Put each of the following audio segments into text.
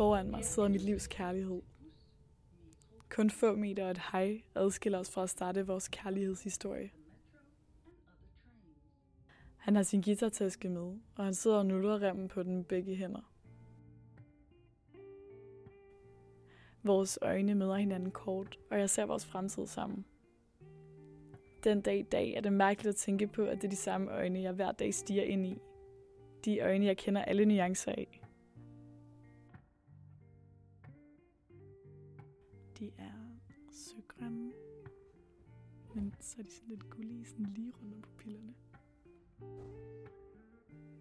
Foran mig sidder mit livs kærlighed. Kun få meter og et hej adskiller os fra at starte vores kærlighedshistorie. Han har sin guitartaske med, og han sidder og nuller remmen på den med begge hænder. Vores øjne møder hinanden kort, og jeg ser vores fremtid sammen. Den dag i dag er det mærkeligt at tænke på, at det er de samme øjne, jeg hver dag stiger ind i. De øjne, jeg kender alle nuancer af. De er søgrønne, men så er de sådan lidt gullige, sådan lige rundt om pupillerne.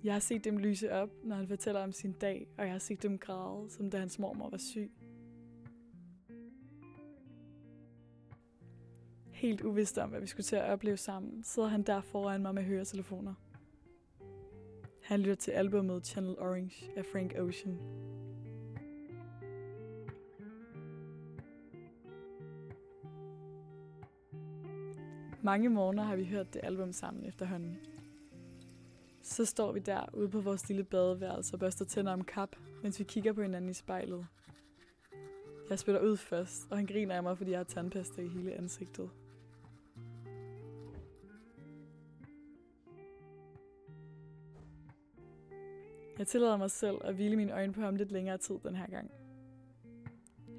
Jeg har set dem lyse op, når han fortæller om sin dag, og jeg har set dem græde, som da hans mormor var syg. Helt uvidst om, hvad vi skulle til at opleve sammen, sidder han der foran mig med høretelefoner. Han lytter til albumet Channel Orange af Frank Ocean. Mange morgener har vi hørt det album sammen efterhånden. Så står vi der ude på vores lille badeværelse og børster tænder om kap, mens vi kigger på hinanden i spejlet. Jeg spiller ud først, og han griner af mig, fordi jeg har tandpasta i hele ansigtet. Jeg tillader mig selv at hvile mine øjne på ham lidt længere tid den her gang.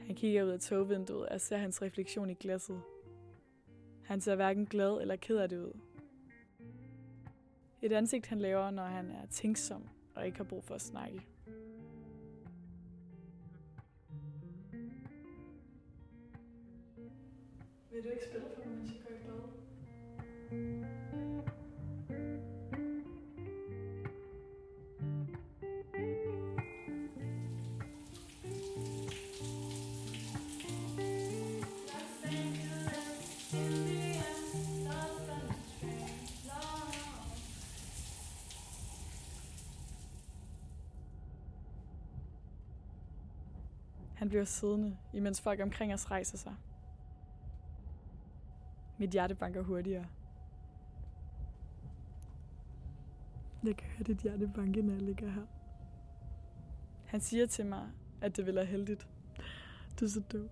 Han kigger ud af togvinduet og ser hans refleksion i glasset. Han ser hverken glad eller ked af det ud. Et ansigt, han laver, når han er tænksom og ikke har brug for at snakke. Vil du ikke spille for mig, mens jeg går Han bliver siddende, imens folk omkring os rejser sig. Mit hjerte banker hurtigere. Jeg kan høre dit hjerte banke, når jeg ligger her. Han siger til mig, at det vil være heldigt. Du er så dum.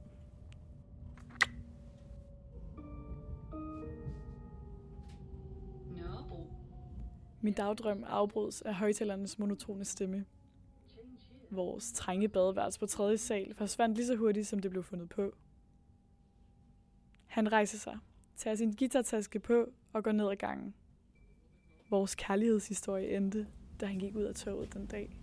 Min dagdrøm afbrydes af højtalernes monotone stemme. Vores trænge badeværelse på tredje sal forsvandt lige så hurtigt, som det blev fundet på. Han rejser sig, tager sin guitartaske på og går ned ad gangen. Vores kærlighedshistorie endte, da han gik ud af toget den dag.